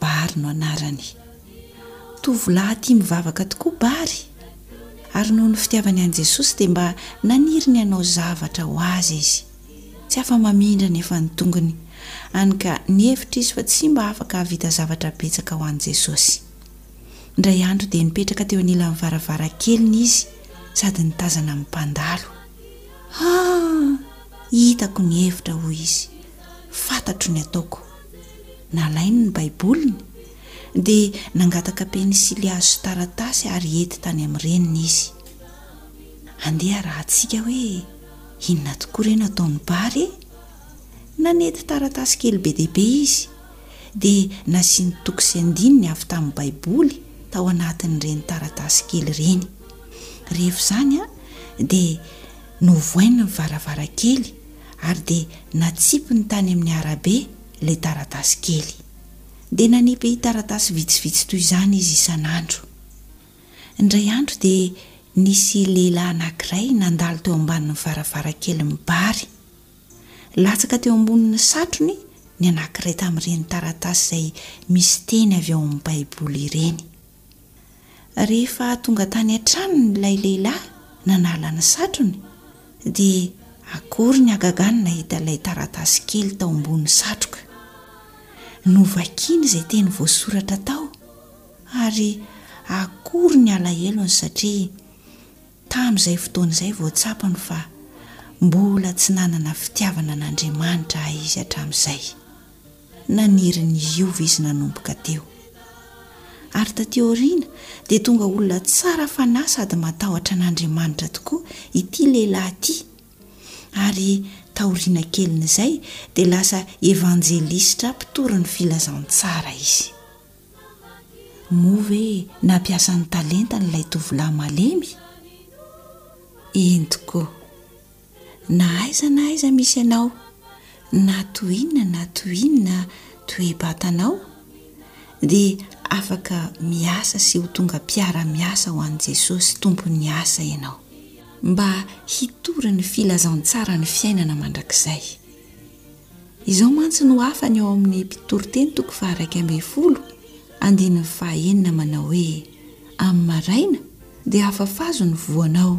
Bary no anarany. Tovolahy tia mivavaka tokoa Bary, ary noho ny fitiavany an'i Jesosy dia mba naniry ny hanao zavatra ho Azy izy. Tsy afa-mamindra anefa ny tongony, hany ka nihevitra izy fa tsy mba afaka hahavita zavatra betsaka ho an'i Jesosy. Indray andro dia nipetraka teo anilan'ny varavarankeliny izy sady nitazana ny mpandalo. Ah! Hitako ny hevitra, hoy izy. Fantatro ny ataoko. Nalainy ny Baiboliny, dia nangataka penisily hazo sy taratasy ary hety tany amin'ny reniny izy. Andeha harahantsika hoe inona tokoa re no ataon'i Bary e! Nanety taratasy kely be dia be izy, dia nasiany toko sy andininy avy tamin'ny Baiboly tao anatin'ireny taratasy kely ireny. Rehefa izany dia novohainy ny varavarankely, ary dia natsipiny tany amin'ny arabe ilay taratasy kely. Dia nanipy taratasy vitsivitsy toy izany izy isan'andro. Indray andro dia nisy lehilahy anankiray nandalo teo ambanin'ny varavarankelin'ny bary. Latsaka teo ambonin'ny satrony ny anankiray tamin'ireny taratasy izay misy teny avy ao amin'ny Baiboly ireny. Rehefa tonga tany an-tranony ilay lehilahy nanala ny satrony dia akory ny hagagany nahita ilay taratasy kely tao ambony satroka. Novakiny izay teny voasoratra tao ary akory ny alahelony satria tamin'izay fotoana izay vao tsapany fa mbola tsy nanana fitiavana an'Andriamanitra izy hatramin'izay. Naniry ny hiova izy nanomboka teo. Ary taty aoriana dia tonga olona tsara fanahy sady matahotra an'Andriamanitra tokoa ity lehilahy ity. Ary taoriana kelin'izay dia lasa evanjelisitra mpitory ny filazantsara izy. Moa ve nampiasa ny talentany ilay tovolahy malemy? Eny tokoa. Na aiza na aiza misy anao, na toy inona na toy inona toe-batanao, dia afaka miasa sy ho tonga mpiara-miasa ho an'i Jesosy Tompon'ny asa ianao, mba hitory ny filazantsaran'ny fiainana mandrakizay. Izao mantsy no hafany ao amin'ny Mpitoriteny toko faha-iraika ambin'ny folo, andininy faha-enina manao hoe, Amin'ny maraina dia hafafazo ny voanao.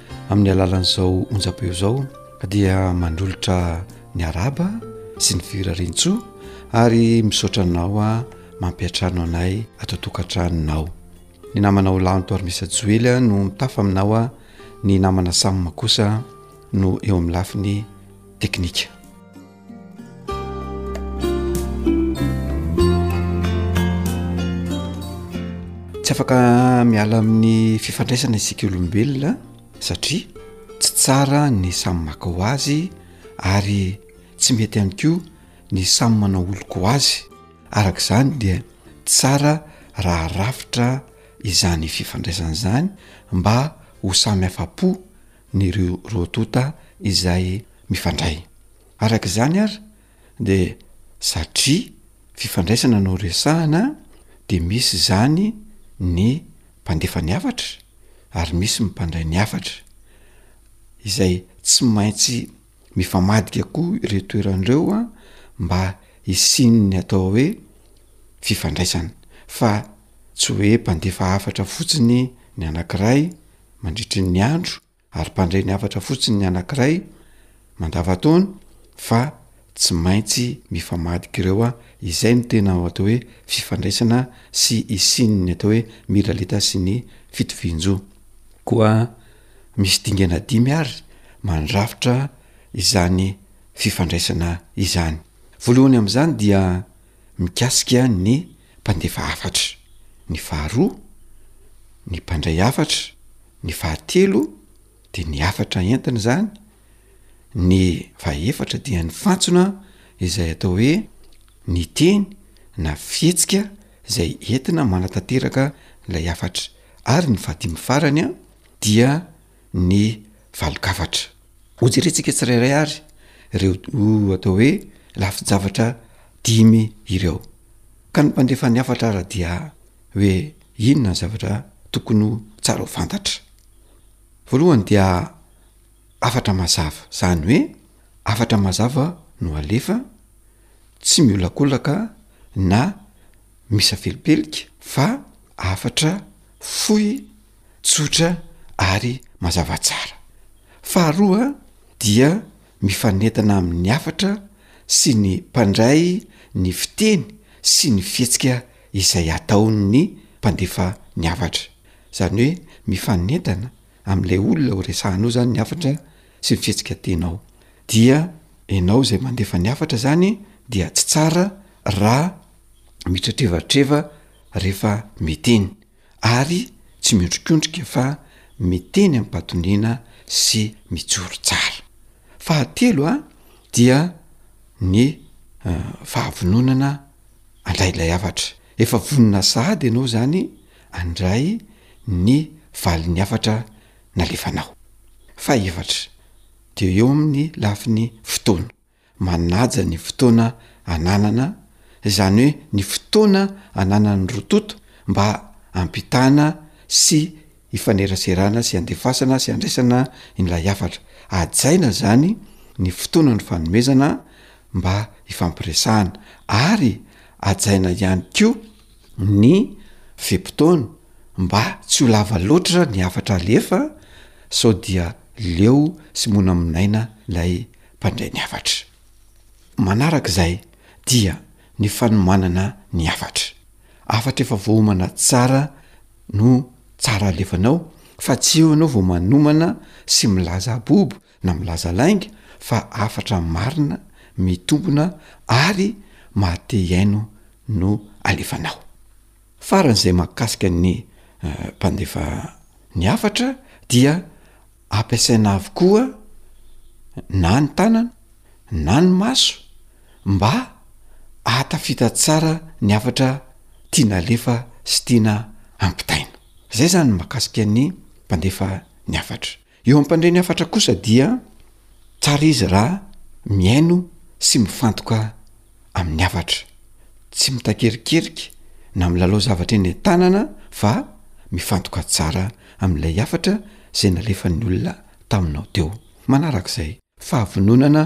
amin'ny alalan'izao onjam-peo izao dia mandrolotra ny araba sy ny firarintsoa ary misaotra anao a mampiatrano anay ato tokantranonao ny namanao lanto ary misa joely a no mitafa aminao a ny namana samma kosa no eo amin'ny lafiny teknika tsy afaka miala amin'ny fifandraisana isika olombelona satria tsy tsara ny samy maka ho azy ary tsy mety ihany koa ny samy manao oloko ho azy araka izany dia tsara raha rafitra izany fifandraisana izany mba ho samy hafa-po ny rio Rotota izay mifandray. Araka izany ary dia satria fifandraisana no resahana dia misy izany ny mpandefa ny hafatra ary misy mpandray ny hafatra izay tsy maintsy mifamadika koa ireo toerana ireo mba hisian'ny atao hoe fifandraisana fa tsy hoe mpandefa hafatra fotsiny ny anankiray mandritry ny andro ary mpandray ny hafatra fotsiny ny anankiray mandavataona fa tsy maintsy mifamadika ireo an! izay no tena atao hoe fifandraisana sy hisian'ny atao hoe milalita sy ny fitovian-jo. Koa misy dingana dimy ary mandrafitra izany fifandraisana izany. Voalohany amin'izany dia mikasika ny. mpandefa hafatra, ny faharoa, ny mpandray hafatra, ny fahatelo dia ny hafatra entina izany, ny fahefatra dia ny fantsona izay atao hoe ny teny na fihetsika izay entina manatanteraka ilay hafatra ary ny fahadimy farany dia ny valin-kafatra. Hojerentsika tsirairay ary ireo atao hoe lafin-javatra dimy ireo. Ka ny mpandefa ny hafatra ary dia hoe inona ny zavatra tokony ho tsara ho fantatra? Voalohany dia hafatra mazava, izany hoe hafatra mazava no alefa, tsy miolakolaka na misafelipelika fa hafatra fohy. tsotra ary mazava tsara. Faharoa dia mifanentana amin'ny hafatra sy ny mpandray ny fiteny sy ny fihetsika izay ataon'ny mpandefa ny hafatra. Izany hoe mifanentana amin'ilay olona ho resahanao izany ny hafatra sy ny fihetsika tianao. Dia ianao izay mandefa ny hafatra izany dia tsy tsara raha mitretrevatreva rehefa miteny. ary tsy miondrikondrika fa miteny amim-patoniana sy mijoro tsara. Fahatelo a, dia ny fahavononana handray ilay hafatra. Efa vonona sahady ianao izany handray ny valin'ny hafatra nalefanao. Fahefatra, dia eo amin'ny lafiny fotoana. manaja ny fotoana ananana, izany hoe ny fotoana ananan'ny roa tonta mba hampitana sy hifaneraserana sy handefasana sy handraisana ilay hafatra. Hajaina izany ny fotoana nifanomezana mba hifampiresahana ary hajaina ihany koa ny fe-potoana mba tsy ho lava loatra ny hafatra alefa sao dia leo sy monamonaina ilay mpandray ny hafatra. Manaraka izay dia ny fanomanana ny hafatra. Hafatra efa voaomana tsara no tsara alefanao fa tsy eo ianao vao manomana sy milaza abobo na milaza lainga fa hafatra marina, mitombona ary maha-te-hiaino no alefanao. Faran'izay mahakasika ny mpandefa ny hafatra dia Ampiasaina avokoa na ny tanana na ny maso mba ahatafita tsara ny hafatra tiana alefa sy tiana ampitaina. Izay izany ny mahakasika ny mpandefa ny hafatra. Eo amin'ny mpandre ny hafatra kosa dia tsara izy raha mihaino sy mifantoka amin'ny hafatra. Tsy mitakerikerika na milalao zavatra eny an-tanana fa mifantoka tsara amin'ilay hafatra izay nalefan'ny olona taminao teo. Manaraka izay, fahavononana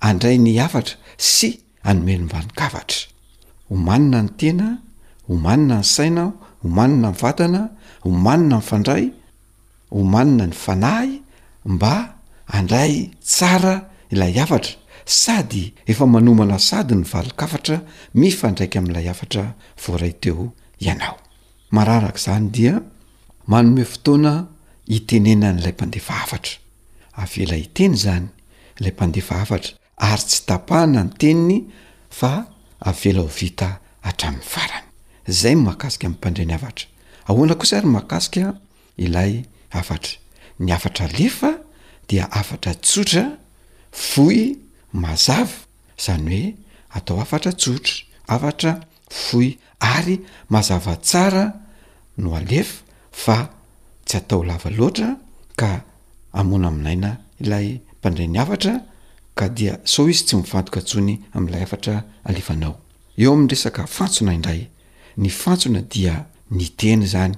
handray ny hafatra sy hanome ny vanon-kafatra. Omanina ny tena, omanina ny saina, omanina ny vatana, omanina mifandray, Omanina ny fanahy mba handray tsara ilay hafatra sady efa manomana sady ny valin-kafatra mifandraika amin'ilay hafatra voaray teo ianao. Mara araka izany dia manome fotoana hitenenan'ilay mpandefa hafatra. Avela hiteny izany ilay mpandefa hafatra ary tsy tapahana ny teniny fa avela ho vita hatramin'ny farany. Izay ny mahakasika ny mpandre ny hafatra. Ahoana kosa ary ny mahakasika ilay hafatra? Ny hafatra alefa dia hafatra tsotra, fohy, mazava, izany hoe atao hafatra tsotra, hafatra Fohy ary mazava tsara no alefa fa tsy atao lava loatra ka hamoana amin'aina ilay mpandray ny hafatra ka dia sao izy tsy mifantoka intsony amin'ilay hafatra alefanao. Eo amin'ny resaka fantsona indray, ny fantsona dia ny teny izany,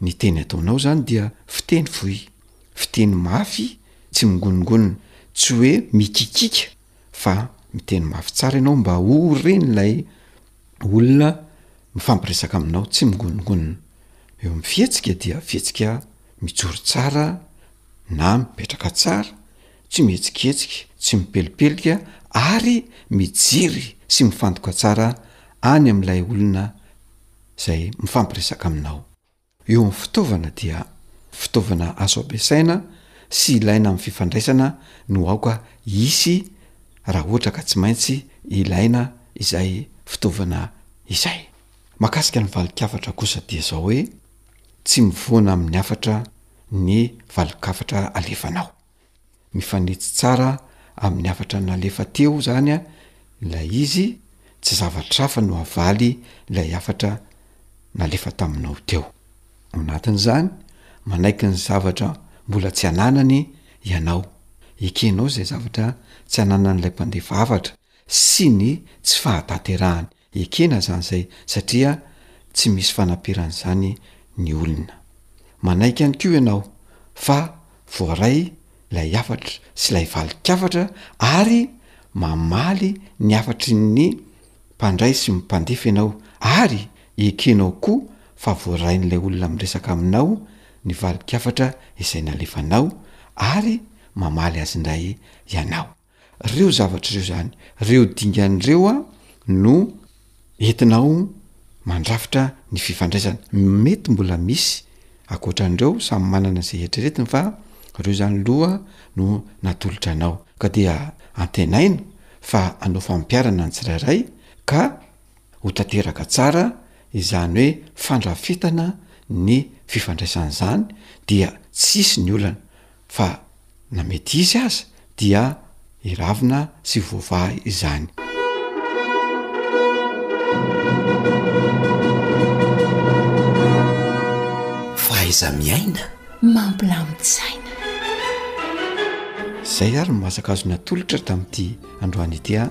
ny teny ataonao izany dia fiteny fohy, fiteny mafy tsy mingonongonona, tsy hoe mikikika fa miteny mafy tsara ianao mba ho ren'ilay olona mifampiresaka aminao tsy mingoningonina, eo amin'ny fihetsika dia fihetsika mijoro tsara na mipetraka tsara, tsy mihetsiketsika, tsy mipelipelika ary mijery sy mifantoka tsara any amin'ilay olona izay mifampiresaka aminao. Eo amin'ny fitaovana dia fitaovana azo ampiasaina sy ilaina amin'ny fifandraisana no aoka hisy raha ohatra ka tsy maintsy ilaina izay fitaovana izay. Mahakasika ny valin-kafatra kosa dia izao hoe, tsy mivoana amin'ny hafatra ny valin-kafatra alefanao. mifanitsy tsara amin'ny hafatra nalefa teo izany ilay izy, tsy zavatra hafa no havaly ilay hafatra nalefa taminao teo. Ao anatin'izany, manaiky ny zavatra mbola tsy ananany ianao. Ekenao izay zavatra tsy ananan'ilay mpandefa hafatra. sy ny tsy fahatanterahany ekena izany izay satria tsy misy fanapiran'izany ny olona. Manaiky ihany koa ianao fa voaray ilay hafatra sy ilay valin-kafatra ary mamaly ny hafatry ny mpandray sy mpandefa ianao ary ekenao koa fa voarain'ilay olona miresaka aminao ny valin-kafatra izay nalefanao ary mamaly azy indray ianao. Reo zavatra reo zany, reo dingany reo a no entinao mandrafitra ny fifandraisana. Mety mbola misy akoatran'reo, samy manana ze eritreretiny fa reo zany loha no natolotra anao. Ka dia antenaina fa anao fampiarana ny tsirairay ka ho tanteraka tsara izany hoe fandrafetana ny fifandraisana zany dia tsisy ny olana. fa na mety hisy aza dia hiravona sy voavaha izany. Fahaiza-miaina mampilamin-tsaina. Izay ary no masaka azo natolotra tamin'ity androany ity an!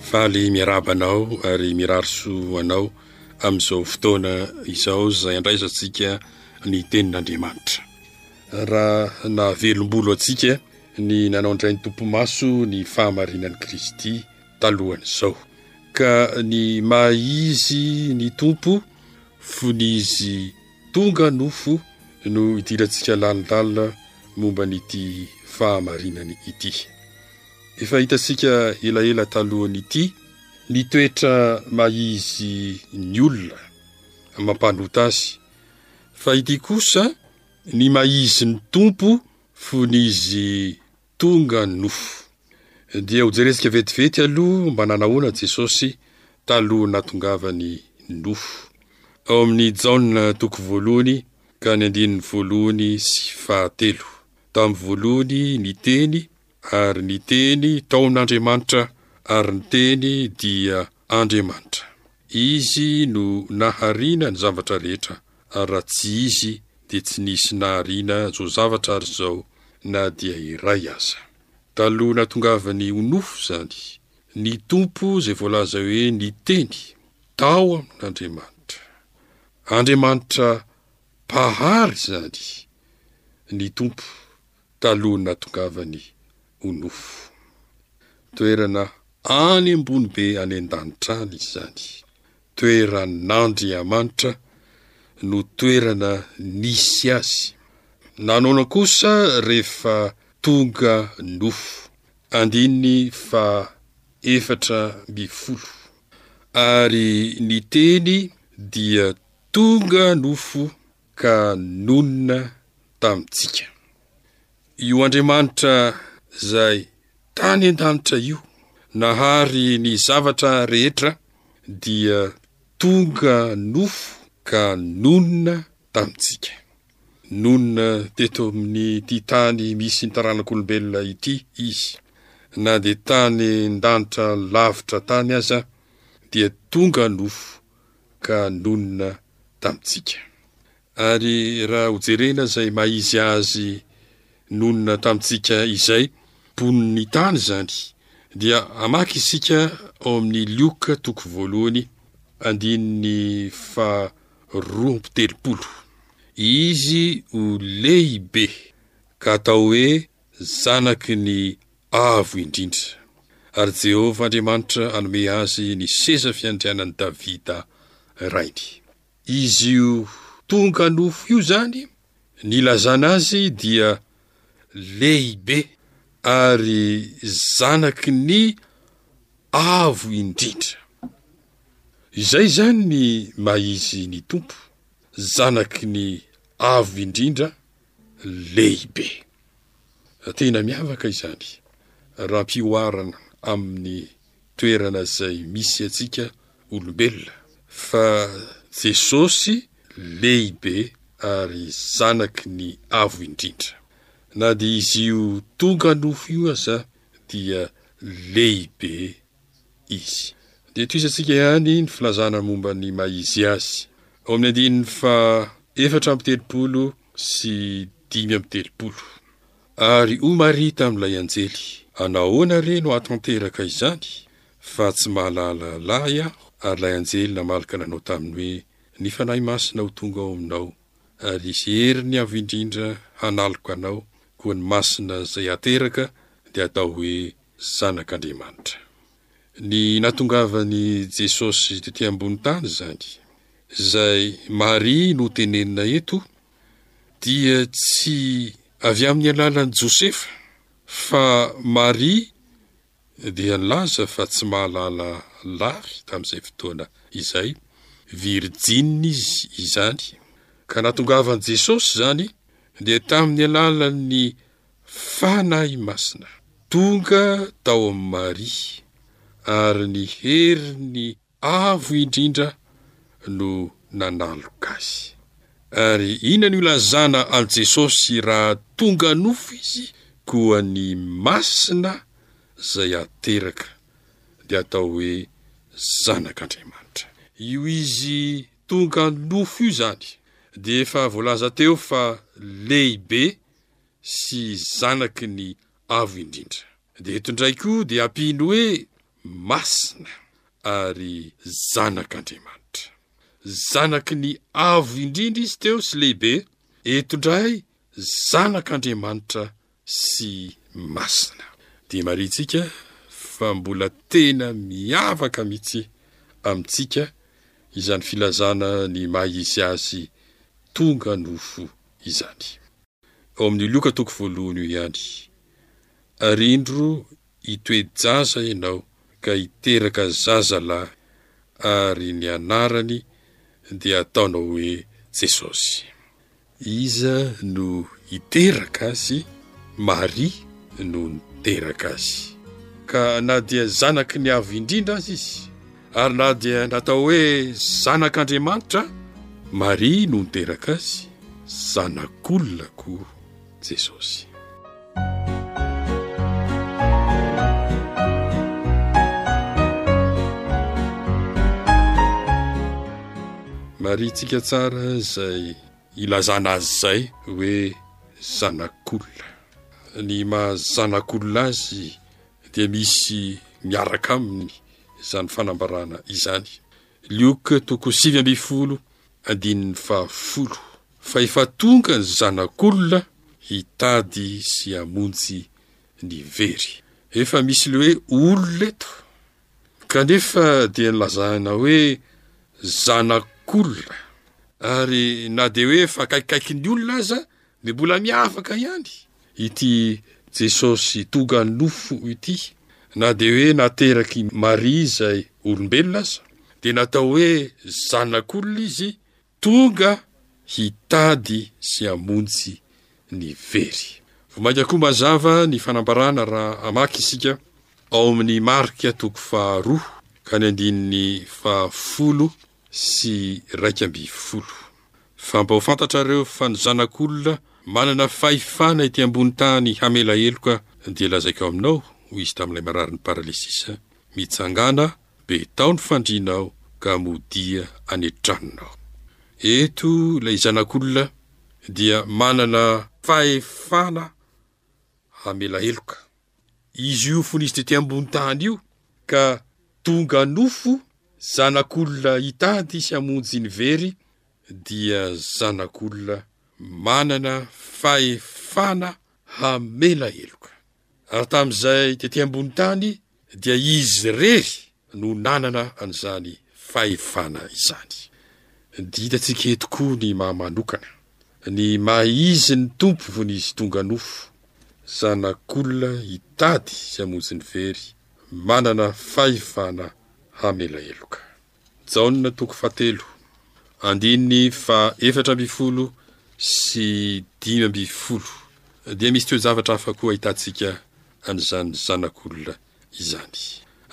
Faly miarahaba anao ary mirary soa ho anao amin'izao fotoana izao izay handraisantsika ny tenin'Andriamanitra. Raha nahavelom-bolo antsika ny nanao indray ny Tompo Maso ny fahamarinan'i Kristy talohan'izao. Ka ny maha izy ny Tompo fony izy tonga nofo no hidirantsika lalindalina momba an'ity fahamarinany ity. Efa hitantsika elaela talohan'ity ny toetra maha-izy ny olona mampanota azy, fa ity kosa ny maha-izy ny Tompo fony izy tonga nofo. Dia hojerentsika vetivety aloha mba nanahoana Jesosy taloha nahatongavany nofo, ao amin'ny Jaona toko voalohany ka ny andininy voalohany sy fahatelo. Tamin'ny voalohany ny Teny Ary ny Teny taon'Andriamanitra, ary ny Teny dia Andriamanitra. Izy no nahariana ny zavatra rehetra, ary raha tsy Izy dia tsy nisy nahariana izao zavatra ary izao na dia iray aza. Taloha nahatongavany ho nofo izany, ny Tompo izay voalaza hoe ny Teny, tao amin'Andriamanitra. Andriamanitra Mpahary izany, ny Tompo, talohan'ny nahatongavany ho nofo. Toerana any ambony be any an-danitra any izany, toeran'Andriamanitra no toerana nisy azy. Nanaona kosa rehefa tonga nofo. Andininy faha efatra ambin'ny folo Ary ny Teny dia tonga nofo ka nonina tamintsika. Io Andriamanitra izay tany an-danitra io nahary ny zavatra rehetra dia tonga nofo ka nonina tamintsika. Nonina teto amin'ity tany misy ny taranak'olombelona ity Izy. Na dia tany an-danitra lavitra tany aza dia tonga nofo ka nonina tamintsika. Ary raha hojerena izay maha-izy azy nonina tamintsika izay, mponin'ny tany izany, dia hamaky isika ao amin'ny Lioka toko voalohany, andininy faharoa amby telopolo. Izy ho lehibe, ka atao hoe zanaky ny Avo Indrindra, ary Jehovah Andriamanitra hanome azy ny seza fiandrianan'i Davida rainy. Izy io tonga nofo io izany, ny ilazana azy dia Lehibe ary Zanaky ny Avo Indrindra. Izay izany ny maha izy ny Tompo, Zanaky ny Avo Indrindra lehibe. Tena miavaka izany raha ampihoarana amin'ny toerana izay misy antsika olombelona fa Jesosy lehibe ary zanaky ny Avo Indrindra. Na dia izy io tonga nofo io aza dia lehibe izy. Dia tohizantsika ihany ny filazana momba ny maha izy azy, ao amin'ny andininy faha-efatra amby telopolo sy dimy amby telopolo, Ary hoy Maria tamin'ilay anjely, Anahoana re no hahatanteraka izany, fa tsy mahalala lahy aho? Ary ilay anjely namalaka nanao taminy hoe, Ny Fanahy Masina ho tonga ao aminao, ary hisy heriny avo indrindra hanaloka anao, koa ny masina izay hateraka dia hatao hoe Zanak'Andriamanitra. Ny nahatongavan'i Jesosy tety ambony tany izany, izay Maria no tenenina eto, dia tsy avy amin'ny alalan'i Josefa, fa Maria dia nilaza fa tsy mahalala lahy tamin'izay fotoana izay, virjiny izy izany, ka nahatongavan'i Jesosy izany dia tamin'ny alalan'ny Fanahy Masina tonga tao amin'i Maria, ary ny heriny avo indrindra no nanaloka azy. Ary inona no ilazana an'i Jesosy raha tonga nofo izy? Koa ny Masina izay ateraka dia atao hoe Zanak'Andriamanitra. Io izy tonga nofo io izany dia efa voalaza teo fa lehibe sy zanaky ny Avo Indrindra. Dia eto indray koa dia ampiany hoe masina ary zanak'Andriamanitra. Zanaky ny Avo Indrindra izy teo sy lehibe, eto indray zanak'Andriamanitra sy masina. Dia marintsika fa mbola tena miavaka mihitsy amintsika izany filazana ny maha izy azy tonga nofo izany. Ao amin'io Lioka toko voalohany io ihany, Ary indro hitoe-jaza ianao ka hiteraka zaza lahy, ary ny anarany dia hataonao hoe Jesosy. Iza no hiteraka azy? Maria no niteraka azy. Ka na dia zanaky ny Avo Indrindra aza izy, Ary na dia natao hoe zanak'Andriamanitra aza. Maria no niteraka azy, zanak'olona koa Jesosy. Marihintsika tsara izay ilazana azy izay hoe zanak'olona. Ny maha zanak'olona azy dia misy miaraka aminy izany fanambarana izany. Lioka toko sivy ambin'ny folo andininy fahafolo. Fa efa tonga ny Zanak'olona hitady sy hamonjy ny very. Efa misy le hoe olona eto. Kanefa dia nilazana hoe Zanak'olona. Ary na dia hoe efa akaikikaikin'ny olona aza Dia mbola miavaka ihany ity Jesosy tonga nofo ity, na dia hoe naterak'i Maria izay olombelona aza, dia natao hoe Zanak'olona izy, tonga hitady sy hamonjy ny very. Vao mainka koa mazava ny fanambarana raha hamaky isika ao amin'ny Marka toko faharoa ka ny andininy fahafolo sy iraika ambin'ny folo. Fa mba ho fantatrareo fa ny Zanak'olona manana fahefana ety ambony tany hamela heloka, dia lazaiko aminao, hoy izy tamin'ilay mararin'ny paralesisa, Mitsangàna, betao ny fandrianao, ka modia any an-tranonao. Eto ilay Zanak'olona dia manana fahefana. hamela heloka. Izy io fonisy tety ambony tany io ka tonga nofo zanak'olona hitady sy hamonjy ny very dia zanak'olona manana fahefana hamela heloka. Ary tamin'izay tety ambony tany dia izy irery no nanana an'izany fahefana izany. Dia hitantsika eto koa ny maha manokana, ny maha izy ny Tompo fony izy tonga nofo, Zanak'olona hitady sy hamonjy ny very, manana fahefana hamela heloka. Jaona toko fahatelo, andininy fahaefatra ambin'ny folo sy dimy ambin'ny folo dia misy toe-javatra hafa koa ahitantsika an'izany Zanak'olona izany.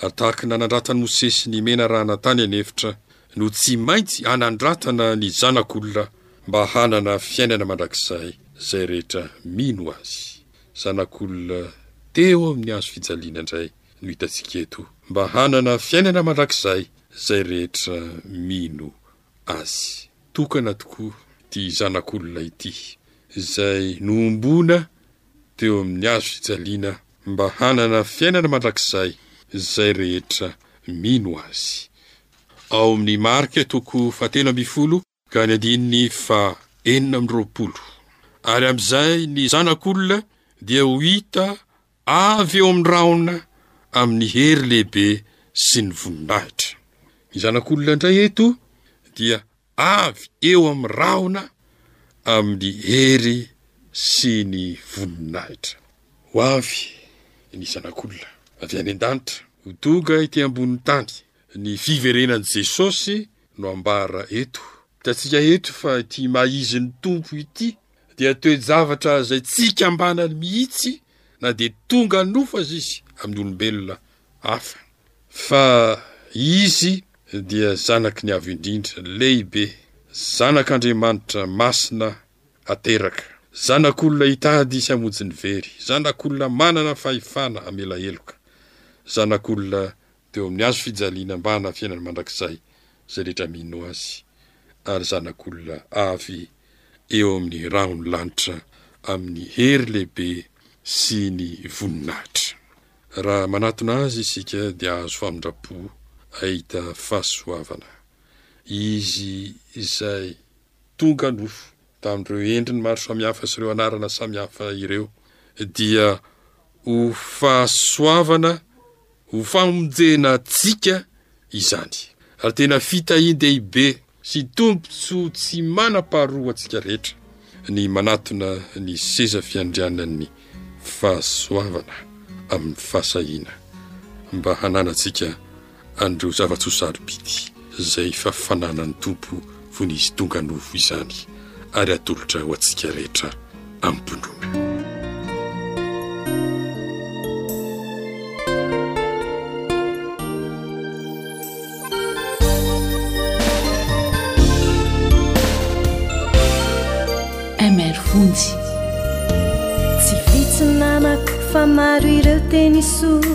Ary tahaka ny nanandratan'i Mosesy ny menarana tany an'efitra no tsy maintsy hanandratana ny Zanak'olona mba hanana fiainana mandrakizay izay rehetra mino azy. Zanak'olona teo amin'ny hazo fijaliana indray no hitantsika eto, mba hanana fiainana mandrakizay izay rehetra mino Azy. Tokana tokoa ity Zanak'olona ity, izay nohomboana teo amin'ny hazo fijaliana, mba hanana fiainana mandrakizay izay rehetra mino Azy. Ao amin'ny Marka, toko fahatelo ambin'ny folo, Ka ny andininy faha enina amby roapolo, Ary amin'izay ny Zanak'olona dia ho hita avy eo amin'ny rahona amin'ny hery lehibe sy ny voninahitra. Ny Zanak'olona indray eto dia avy eo amin'ny rahona amin'ny hery sy ny voninahitra. Ho avy ny Zanak'olona avy any an-danitra, ho tonga ety ambonin'ny tany, Ny fiverenan'i Jesosy no ambara eto. Hitantsika eto fa ity maha-izin'ny Tompo ity dia toe-javatra izay tsy ikambanany mihitsy na dia tonga nofo aza izy amin'ny olombelona hafa. Fa izy dia Zanaky ny Avo Indrindra, Lehibe, Zanak'Andriamanitra Masina ateraka, Zanak'olona hitady sy hamonjy ny very, Zanak'olona manana fahefana hamela heloka, Zanak'olona Teo amin'ny hazo fijaliana mba hanana fiainana mandrakizay izay rehetra mino Azy, ary zanak'olona avy eo amin'ny rahon'ny lanitra amin'ny hery lehibe sy ny voninahitra. Raha manatona Azy isika dia hahazo famindram-po, hahita fahasoavana. Izy izay Tonga nofo tamin'ireo endriny maro samihafa sy ireo anarana samihafa ireo dia ho fahasoavana, ho famonjena antsika izany. Ary tena fitahian-dehibe sy tombontsoa tsy manam-paharoa ho antsika rehetra ny manatona ny seza fiandrianan'ny fahasoavana amin'ny fahasahiana mba hananantsika an'ireo zava-tsoa sarobidy izay efa fananan'ny Tompo fony Izy tonga novo izany, ary atolotra ho antsika rehetra amim-pinoana. vonjy Tsy vitsy namako fa maro ireo teny soa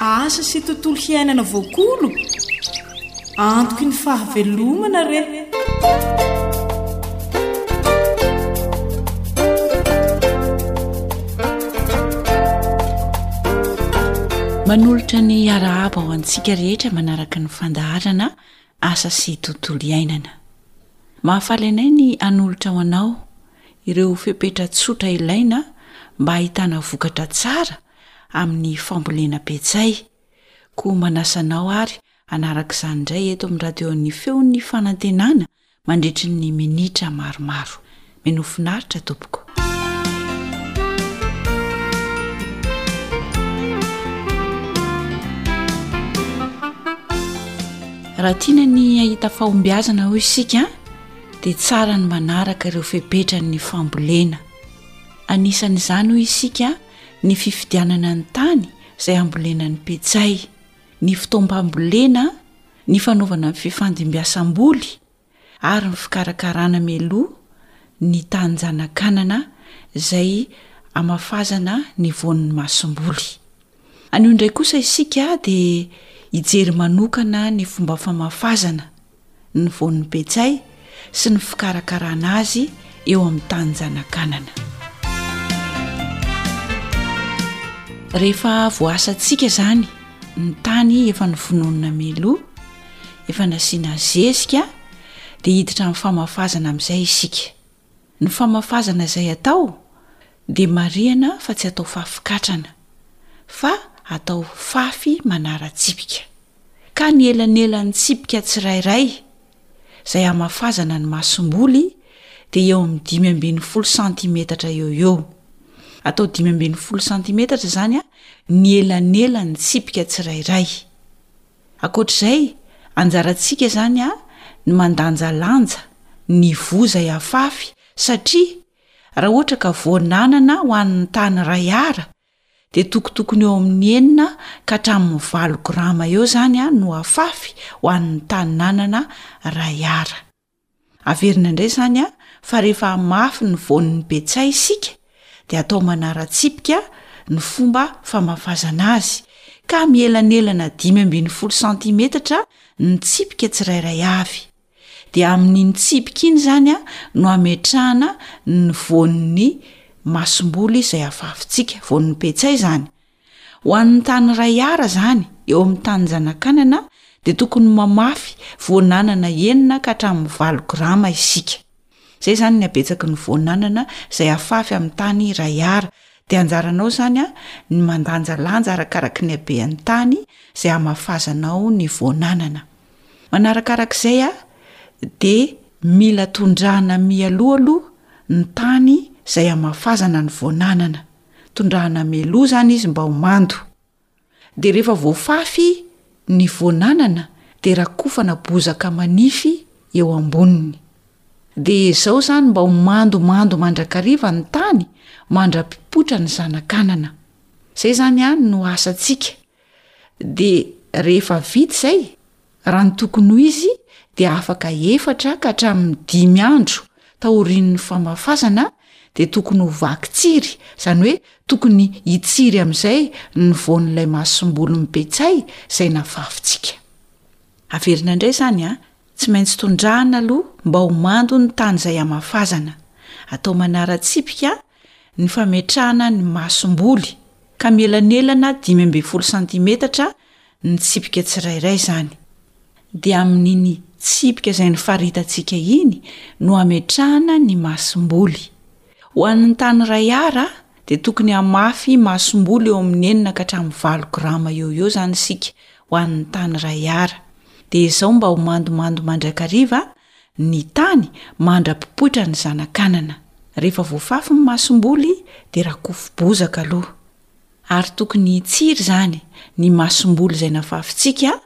Asa sy tontolo hiainana voakolo? Antoky ny fahavelomana re! Manolotra ny arahaba ho antsika rehetra manaraka ny fandaharana asa sy tontolo iainana. Mahafaly anay ny hanolotra ho anao ireo fepetra tsotra ilaina mba hahitana vokatra tsara amin'ny fambolena petsay. Koa manasa anao àry hanaraka izany indray eto amin'ny Radion'ny Feon'ny Fanantenana mandritry ny minitra maromaro. Mino ho finaritra tompoko. Raha tiana ny hahita fahombiazana hoy isika dia tsara ny manaraka ireo fepetran'ny fambolena anisan'izany hoy isika ny fifidianana ny tany izay hambolena ny pejay, ny fotoam-pambolena, ny fanaovana ny fifandimbiasam-boly ary ny fikarakarana mialoha ny tanin-janakanana izay hamafazana ny voan'ny masomboly. Anio indray kosa isika dia hijery manokana ny fomba famafazana. ny voan'ny petsay sy ny fikarakarana azy eo amin'ny tanjanakanana rehefa voasantsika izany ny tany efa ny vononina meloa efa nasiana zezika dia hiditra amin'ny famafazana amin'izay isika Ny famafazana izay atao dia marihana fa tsy atao fafy katrana, fa atao fafy manara-tsipika. Ka ny elanelan'ny tsipika tsirairay izay hamafazana ny masomboly dia eo amin'ny dimy ambin'ny folo santimetatra eo eo. Atao dimy ambin'ny folo santimetatra izany ny elanelan'ny tsipika tsirairay. Ankoatra izay, anjarantsika izany ny mandanjalanja ny voa izay afafy satria raha ohatra ka voa nanana ho an'ny tany iray Ar dia tokotokony eo amin'ny enina ka hatramin'ny valo grama eo izany no afafy ho an'ny tany nanana iray Ar. Averina indray izany an, fa rehefa hamafy ny voan'ny betsaha isika dia atao manara-tsipika ny fomba famafazana azy ka mielanelana dimy ambin'ny folo santimetatra ny tsipika tsirairay avy. Dia amin'iny tsipika iny izany an no ametrahana ny voan'ny masomboly izay afafintsika, voan'ny betsaha izany. Ho an'ny tany iray ara izany eo amin'ny tanin'ny zanakanana dia tokony mamafy voan'anana enina ka hatramin'ny valo grama isika. Izay izany ny habetsaky ny voan'anana izay afafy amin'ny tany iray ara. Dia anjaranao izany a ny mandanjalanja arakaraky ny habean'ny tany izay hamafazanao ny voan'anana. Manarakarak'izay a dia mila tondrahana mialoha aloha ny tany izay hamafazana ny voan'anana. tondrahana meloa zany izy mba ho mando de rehefa voafafy ny voananana de rakofana bozaka manify eo amboniny de zao zany mba ho mandomando mandrakariva ny tany mandra-pipoitra ny zanakanana zay zany any no asantsika Dia rehefa vita izay, raha ny tokony ho izy dia afaka efatra ka hatramin'ny dimy andro taorian'ny famafazana dia tokony ho vaky tsiry, izany hoe tokony hitsiry amin'izay ny voan'ilay masombolin'ny petsay izay nafafintsika. Averina indray izany an! Tsy maintsy tondrahana aloha mba ho mando ny tany izay hamafazana. Atao manara-tsipika Ny fametrahana ny masomboly ka mielanelana dimy ambin'ny folo santimetatra ny tsipika tsirairay izany, dia amin'iny tsipika izay nofaritantsika iny no ametrahana ny masomboly. Ho an'ny tany iray ara dia tokony hamafy masomboly eo amin'ny enina ka hatramin'ny valo grama eo eo izany isika ho an'ny tany iray ara. Dia izao mba ho mandomando mandrakariva Ny tany mandra-pipoitra ny zanakanana. Rehefa voafafy ny masomboly dia rakofo-bozaka aloha. Ary tokony hitsiry izany ny masomboly izay nafafintsika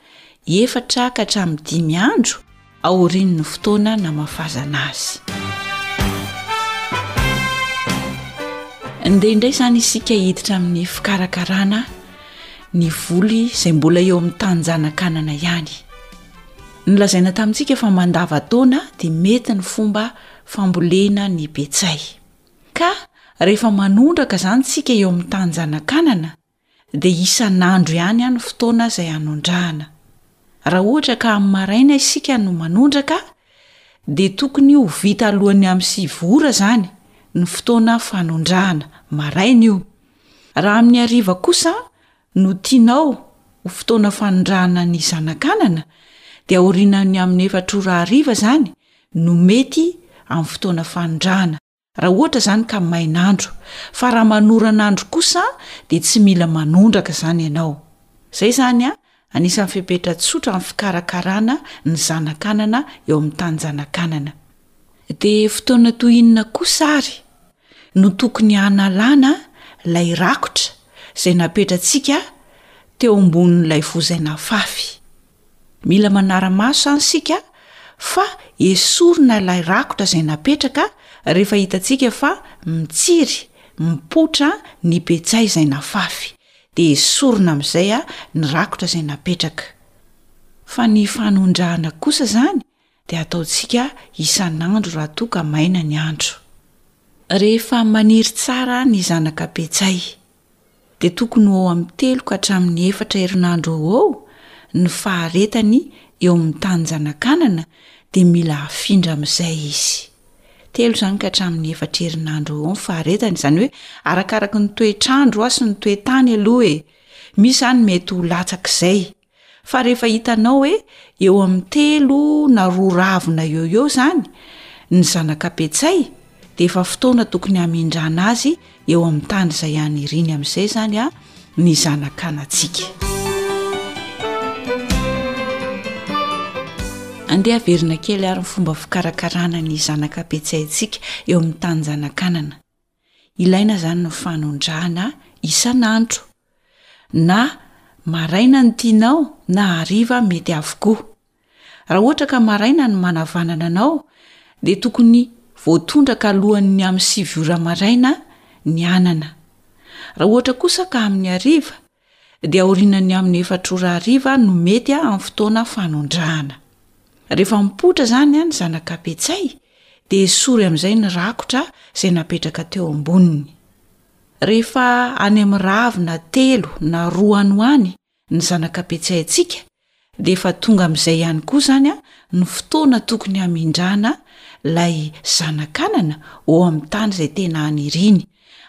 efatra ka hatramin'ny dimy andro aorian'ny fotoana namafazana azy. Ndeha indray izany isika hiditra amin'ny fikarakarana ny voly izay mbola eo amin'ny tanin-janakanana ihany. Nolazaina tamintsika fa mandava-taona dia mety ny fomba fambolena ny petsay. Ka rehefa manondraka izany tsika eo amin'ny tanin-janakanana dia isan'andro ihany any fotoana izay anondrahana. Raha ohatra ka amin'ny maraina isika no manondraka dia tokony ho vita alohan'ny amin'ny sivy ora izany ny fotoana fanondrahana, maraina io. Raha amin'ny hariva kosa no tianao ho fotoana fanondrahana ny zanakanana dia aorianan'ny amin'ny efatra ora hariva izany no mety amin'ny fotoana fanondrahana raha ohatra izany ka main'andro fa raha manoran'andro kosa dia tsy mila manondraka izany ianao izay izany a anisan'ny fepetra tsotra amin'ny fikarakarana ny zanakanana eo amin'ny tany zanakanana dia fotoana toy inona kosa ary no tokony hanalana ilay rakotra izay napetratsika teo ambonin'ilay vozay nafafy. Mila manara-maso izany isika fa esorina ilay rakotra izay napetraka rehefa hitantsika fa mitsiry, mipoitra ny petsay izay nafafy, dia esorina amin'izay ny rakotra izay napetraka. Fa ny fanondrahana kosa izany dia ataontsika isan'andro raha toa ka maina ny andro. Rehefa maniry tsara ny zanaka petsay, dia tokony ho eo amin'ny telo ka hatramin'ny efatra herinandro eo ho eo ny faharetany eo amin'ny tanin-janakanana dia mila afindra amin'izay izy. Telo izany ka hatramin'ny efatra herinandro eo ho eo ny faharetany, izany hoe arakaraka ny toetr'andro sy ny toe-tany aloha e! Misy izany mety ho latsak'izay. Fa rehefa hitanao hoe eo amin'ny telo na roa ravina eo eo izany ny zanakapetsay dia efa fotoana tokony hamindrana azy eo amin'ny tany izay any iriny amin'izay izany a ny zanakanatsika andeha verina kely ary ny fomba fikarakarana ny zanakapetsayntsika eo amin'ny tany zanakanana Ilaina izany ny fanondrahana isan'andro. Na maraina no tianao na hariva mety avokoa. Raha ohatra ka maraina no manavanana anao dia tokony voatondraka alohan'ny amin'ny sivy ora maraina ny anana. Raha ohatra kosa ka amin'ny hariva dia aorianan'ny amin'ny efatra ora hariva no mety amin'ny fotoana fanondrahana. Rehefa mipoitra izany ny zanak'apetsay dia esory amin'izay ny rakotra izay napetraka teo amboniny. Rehefa any amin'ny ravina telo na roa any ho any ny zanak'apetsayntsika dia efa tonga amin'izay ihany koa izany ny fotoana tokony hamindrana ilay zanakanana ho amin'ny tany izay tena aniriany.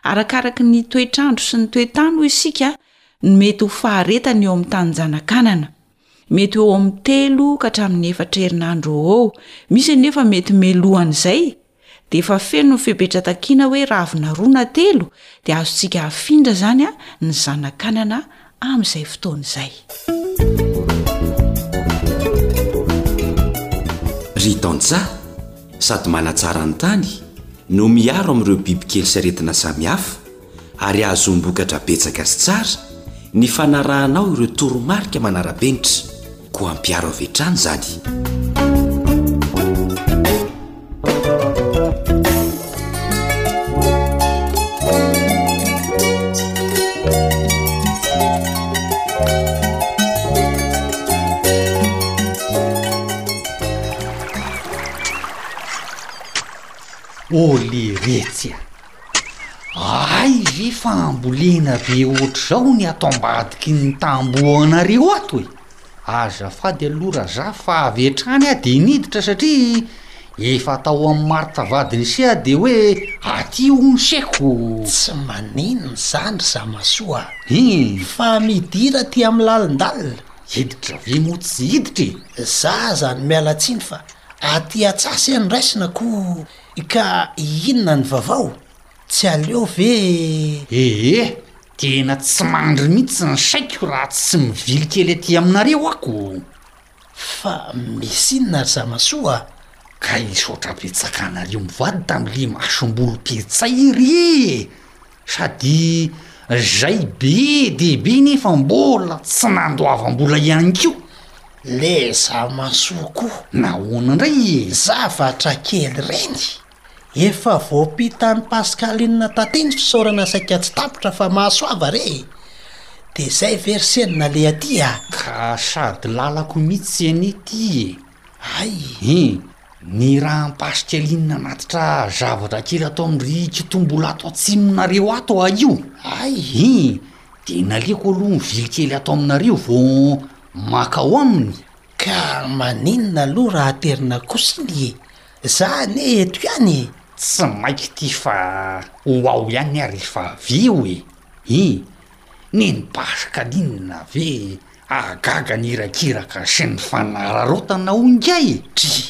Arakaraka ny toetr'andro sy ny toetany hoy isika no mety ho faharetana eo amin'ny tanin-janakanana. Mety ho eo amin'ny telo ka hatramin'ny efatra herinandro eo ho eo. Misy anefa mety melohan'izay dia efa feno ny fepetra takiana hoe ravina roa na telo dia azontsika afindra izany a ny zanakanana amin'izay fotoana izay ry tantsa sady manatsara ny tany no miaro amin'ireo bibikely sy aretina samihafa ary hahazoam-bokatra betsaka sy tsara ny fanarahanao ireo toromarika manara-penitra, koa ampiharo avy hatrany izany. Oliretsy a! Hay ve fa ambolena be ohatr'izao ny ato ambadiky ny tambohonareo ato e! Azafady aloha raha za fa avy hatrany aho dia niditra satria efa tao amin'ny Martha vadin'ise aho dia hoe aty hono seko! Tsy maninona izany ry zamasoa a! Fa midira aty amin'ny lalindalina! Hiditra ve moa tsy hiditra e! Za aza ny miala tsiny fa aty an-tsaha se no raisina koa Ka inona ny vavao? Tsy aleo ve e. Ee, tena tsy mandry mihitsy ny saiko raha tsy mivily kely aty aminareo ako o. Fa misy inona ry zamasoa a? Ka hisaotra betsaka anareo mivady tamin'ilay masomboly petsay ry ee. Sady zay be dia be nefa mbola tsy nandoavam-bola ihany koa. Leza masoa koa. Nahoana indray e? Zavatra kely ireny. Efa voampitan'i Pascaline taty ny fisaorana saika tsy tapitra fa mahasoava re e! Dia zay ve ry Sena le aty a! Ka sady lalako mitsy anie ty e! Hay! Ih! Ny raham-pasy kely iny nanatitra zavatra kely ato amin'ry kitombolo ato atsimonareo ato ah io! Hay! Ih! Dia naleoko aloha mivily kely ato aminareo vao maka ao aminy! Ka maninona aloha raha aterina kosa iny e! Za anie eto ihany e! Tsy maika ity fa ho ao ihany ary efa avy eo e! Ih! Neny basy ka inona ve ahagaga ny irakiraka sy ny fanararaotana hoy ingahy e! Dry!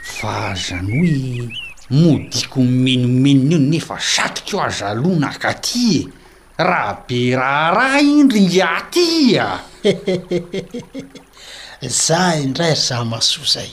Fa aza noy modiko mimenomenona io nefa satriko aza aloha naka aty e! Raha be raharaha iny ry ingahy aty a! Hehehehe! Za indray ry zamasoa zay!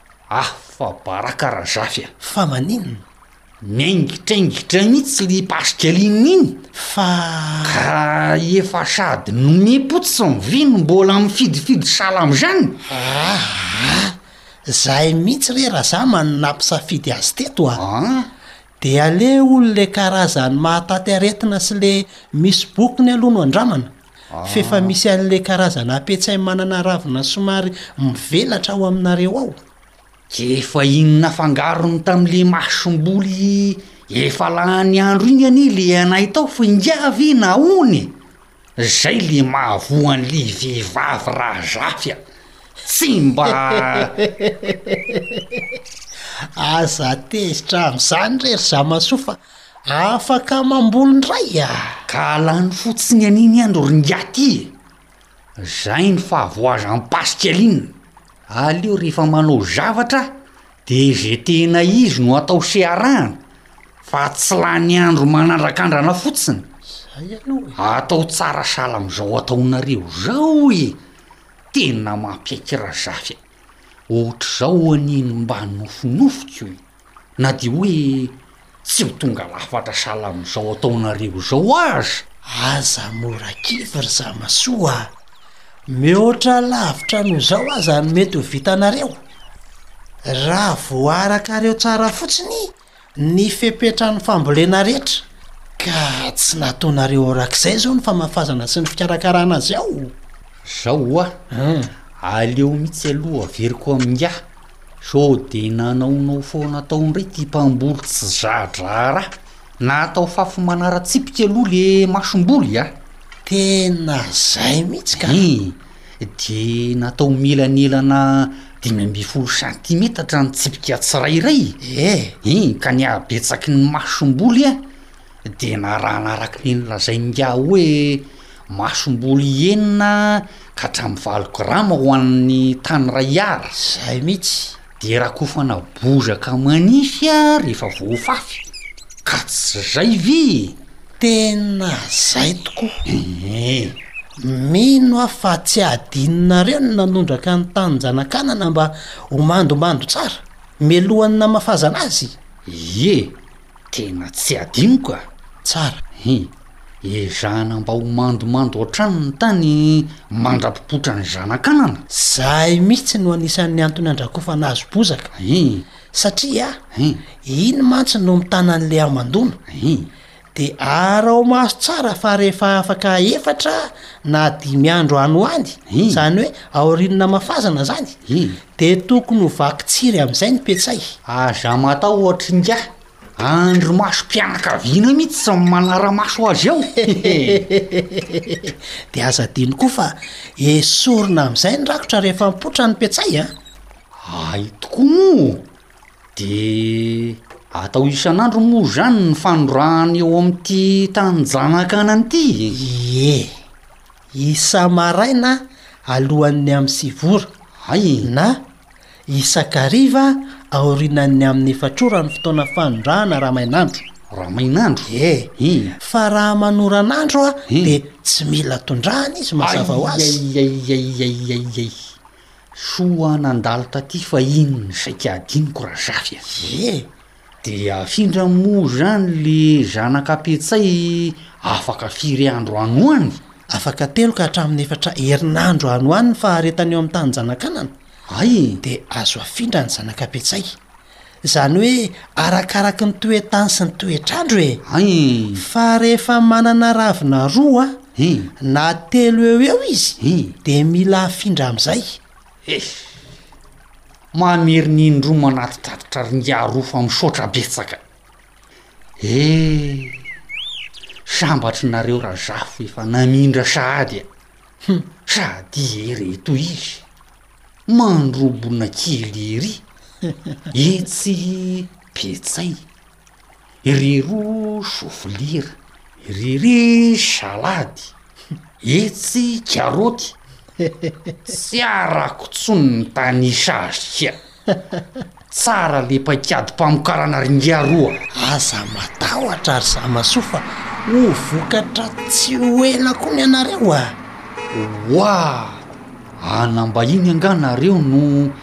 Afa-baraka Rajafy a! Fa maninona? Miaingitraingitra mihitsy ry Pascaline iny fa. Ka efa sady nomem-potsy sy ny vy no mbola mifidifidy sahala amin'izany? Aa! Zay mihitsy re Razama no nampisafidy azy teto a! De aleo hono le karazany mahataty aretina sy le misy bokony aloha no andramana. f'efa misy an'ilay karazana apetsay manana ravina somary mivelatra ao aminareo ao? Efa iny nafangarony tamle masomboly efa lany andro iny anie le anay tao fa ingahy ve nahoana e? zay le mahavoa an'le vehivavy raha zafy a! tsy mba Aza tezitra amzany re ry zamasoa fa Afaka mamboly indray a! Ka lany fotsiny an'iny andro ringaty i e! Zay ny fahavoazan'i Pascaline, aleo rehefa manao zavatra dia ze tena izy no atao sy arahana fa tsy lany andro manandrakandrana fotsiny! Zay aloha e! Atao tsara sahala am'zao ataonareo zao e! Tena mampiaiky Razafy a! Ohatr'zao anie ny mba nofinofiko e! Na dia hoe tsy ho tonga lafatra sahala amin'izao ataonareo izao aza. Aza mora kivy ry zamasoa a! Mihoatra lavitra noho izao aza ny mety ho vitanareo, raha voarakareo tsara fotsiny ny fepetran'ny fambolena rehetra ka tsy nataonareo horak'izay izao ny famafazana sy ny fikarakarana azy ao. Izao ho'a, aleo mihitsy aloha averiko amin'ingahy. Sao dia nanaonao foana tao indray ity mpamboly tsy za-draharaha. Natao fafy manara-tsipika aloha le masomboly a! Tena zay mihitsy ka! He! dia natao mielanelana dimy ambin'ny folo santimetatra ny tsipika tsirairay e! He! ka ny habetsaky ny masomboly a! dia narahana araka ny nolazain'ingahy hoe masomboly enina ka hatramin'ny valo grama ho an'ny tany iray Ar. Izay mihitsy. Dia rakofana bozaka manify rehefa voafafy. Ka tsy izay ve? Tena izay tokoa. Ee. Mino aho fa tsy adinonareo ny nanondraka ny tanin-janakanana mba ho mandomando tsara, mialohan'ny namafazana azy? Ie. Tena tsy adinoko a! Tsara e! Ezahana mba ho mandomando hatrany ny tany mandra-pipoitra ny zanak'anana. Zay mihitsy no anisan'ny antony andrakofana azy bozaka satria iny mantsy no mitana an'le hamandoana de araho maso tsara fa rehefa afaka efatra na dimy andro any ho any zany hoe aorian'ny namafazana zany De tokony ho vaky tsiry amizay ny petsay. Aza matao ohatry ngah andry maso mpianakaviana mitsy tsy manara maso azy eo hehehehehehehe de aza adino koa fa esorina amizay ny rakotra rehefa mipoitra ny petsay a! Ay tokoa moa! De atao isan'andro moa izany ny fanondràhana eo amin'ity taninjanakana ity? Ie! Isa-maraina alohan'ny amin'ny sivy ora, na isan-kariva aorinan'ny amin'ny efatra ora ny fotoana fanondrahana raha mainandro. Raha mainandro? Ie. Fa raha manoranandro dia tsy mila tondrahana izy mazava ho azy. Aiaiaiaiaiaiaiai! Soa nandalo taty fa iny no saika hadinoko Rajafy a! Ie. De afindra moa zany le zanaka petsay afaka firy andro any ho any? Afaka telo ka hatramin'ny efatra herinandro any ho any ny faharetana eo amin'ny tanin-janakanana. Ay! De azo afindra ny zanaka petsay. Zany hoe arakaraky ny toe-tany sy ny toetr'andro e! Ay! Fa rehefa manana ravina roa na telo eo ho eo izy de mila afindra amin'izay. He! Mamerina indroa manatitratra ringarofa misaotra betsaka e! Sambatry nareo Rajafo efa namindra sahady e! Hum! Sahady e reto izy mandrobona kely ery etsy Petsay Iry roa sofilira. Iry salady. Etsy karaoty. Tsy arako tsony ny tanisa azy kia. Tsara le paikady pamokarana ringia roa. Aza matahotra ry zamasoa fa ho vokatra tsy ho ela koa ny anareo a! Oah! Anambahiny angaha nareo no.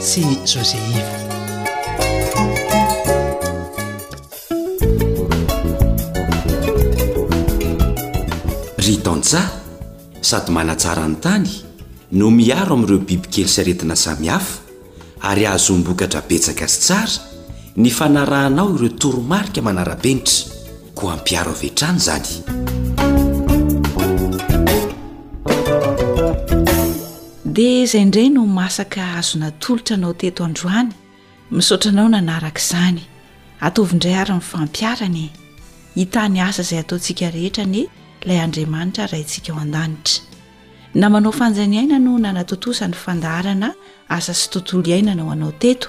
sy José Ivo. Ry Tantsa, sady manatsara ny tany no miaro amin'ireo bibikely sy aretina samihafa ary ahazoam-bokatra betsaka sy tsara ny fanarahanao ireo toromarika manara-penitra, koa ampiaro avy hatrany izany. Dia izay indray no masaka azo natolotra anao teto androany, misaotra anao nanaraka izany. Ataovy indray ary ny fampiarana e. Hita ny asa izay ataontsika rehetra anie ilay Andriamanitra Raintsika ao an-danitra. Ny namanao fanjaniaina no nanatontosa ny fandaharana Asa sy Tontolo iainana ho anao teto.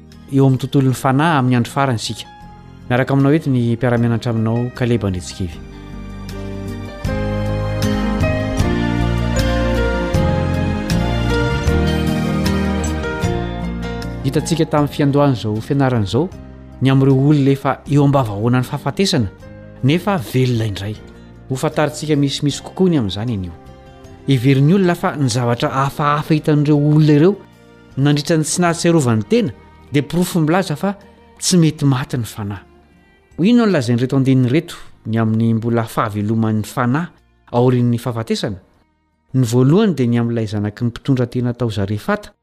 Eo amin'ny tontolon'ny fanahy amin'ny andro farany isika. Miaraka aminao eto ny mpiara-mianatra aminao Kaleba Andritsikivy. Hitantsika tamin'ny fiandohan'izao fianarana izao ny amin'ireo olona efa eo am-bavahoanan'ny fahafatesana nefa velona indray. Ho fantarintsika misimisy kokoa ny amin'izany anio. Heverin'ny olona fa ny zavatra hafahafa hitan'ireo olona ireo nandritra ny tsy nahatsiarovan'ny tena dia porofo milaza fa tsy mety maty ny fanahy. Ho inona no lazain'ireto andininy ireto ny amin'ny mbola fahaveloman'ny fanahy aorian'ny fahafatesana? Ny voalohany dia ny amin'ilay zanaky ny mpitondra tena tao Zarefata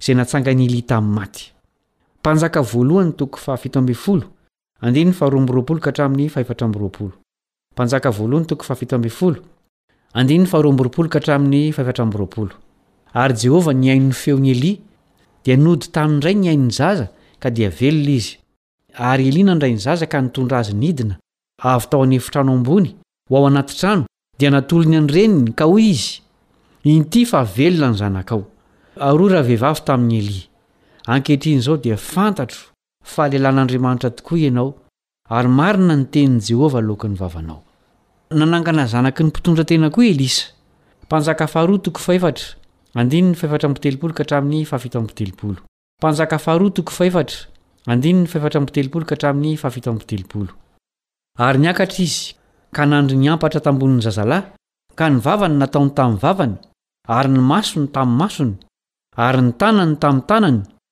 izay natsangan'i Elia tamin'ny maty. Mpanjaka voalohany toko fahafito ambin'ny folo, Andininy faharoa amby roapolo ka hatramin'ny fahefatra amby roapolo. Mpanjaka voalohony toko fahafito ambin'ny folo. Andininy faharoa amby roapolo ka hatramin'ny fahefatra amby roapolo. Ary Jehovah nihaino ny feon'i Elia, dia nody tany indray ny ain'ny zaza, ka dia velona izy. Ary Elia nandray ny zaza ka nitondra azy nidina avy tao an'efitrano ambony ho ao anaty trano, dia natolony an'ny reniny, ka hoy izy, Inty fa velona ny zanakao. Ary hoy ravehivavy tamin'i Elia, Ankehitriny izao dia fantatro Fa lelan'Andriamanitra tokoa ianao, ary marina ny tenin'i Jehovah loaky ny vavanao. Nanangana zanaky ny mpitondra tena koa i Elisa. Mpanjaka faharoa toko fahefatra, andininy fahefatra amby telopolo ka hatramin'ny fahafito amby telopolo. Mpanjaka faharoa toko fahefatra, andininy fahefatra amby telopolo ka hatramin'ny fahafito amby telopolo. Ary niakatra izy, ka nandry ny hampatra tambonin'ny zazalahy, ka ny vavany nataony tamin'ny vavany, ary ny masony tamin'ny masony, ary ny tanany tamin'ny tanany,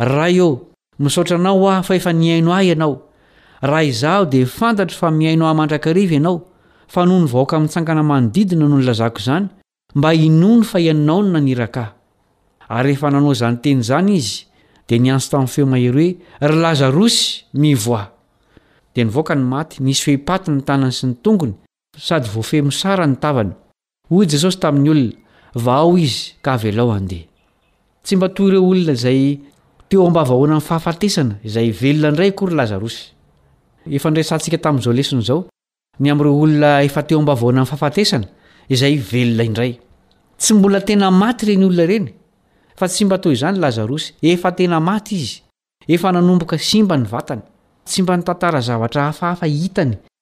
Ray ô! Misaotra Anao aho fa efa nihaino ahy Ianao. Raha izaho dia fantatro fa mihaino ahy mandrakariva Ianao, fa noho ny vahoaka mitsangana manodidina no nilazako izany, mba hinoany fa Ianao no naniraka ahy. Ary rehefa nanao izany teny izany izy, dia niantso tamin'ny feo mahery hoe, Ry Lazarosy, mivoaha! Dia nivoaka ny maty, nisy fehipaty ny tanany sy ny tongony, sady voafehy mosara ny tavany. Hoy Jesosy tamin'ny olona, Vahao izy, ka avelao handeha. Tsy mba toy ireo olona izay teo am-bavahoanan'ny fahafatesana izay velona indray akory Lazarosy. Efa niresahantsika tamin'izao lesona izao ny amin'ireo olona efa teo am-bavahoanan'ny fahafatesana izay velona indray. Tsy mbola tena maty ireny olona ireny, fa tsy mba toy izany Lazarosy, efa tena maty izy, efa nanomboka simba ny vatany. Tsy mba nitantara zavatra hafahafa hitany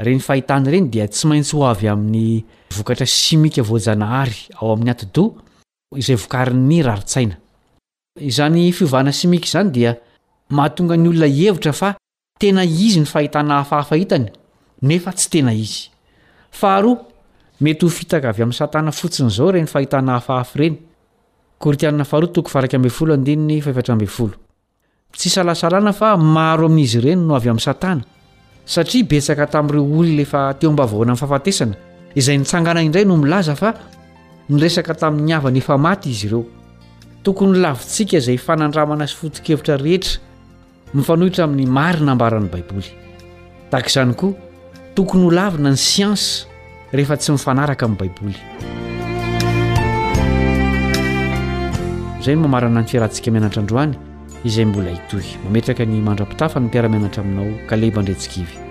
Ireny fahitana ireny dia tsy maintsy ho avy amin'ny vokatra simika voajanahary ao amin'ny atidoha izay vokarin'ny rarin-tsaina. Izany fiovana simika izany dia mahatonga ny olona hihevitra fa tena izy ny fahitana hafahafa hitany nefa tsy tena izy. Faharoa, mety ho fitaka avy amin'i Satana fotsiny izao ireny fahitana hafahafa ireny. Korintiana Faharoa toko faha iraika ambin'ny folo andininy faha efatra ambin'ny folo. Tsy isalasalana fa maro amin'izy ireny no avy amin'i Satana, satria betsaka tamin'ireo olona efa teo am-bavahoana ny fahafatesana, izay nitsangana indray no milaza fa niresaka tamin'ny havany efa maty izy ireo. Tokony lavintsika izay fanandramana sy foto-kevitra rehetra mifanohitra amin'ny marina ambaran'ny Baiboly. Tahaka izany koa, tokony ho lavina ny siansa rehefa tsy mifanaraka amin'ny Baiboly. Izay no mamarana ny fiarahantsika mianatra androany izay mbola hitohy. Mametraka ny mandra-pitafa ny mpiara-mianatra aminao Kaleba Andretsikivy.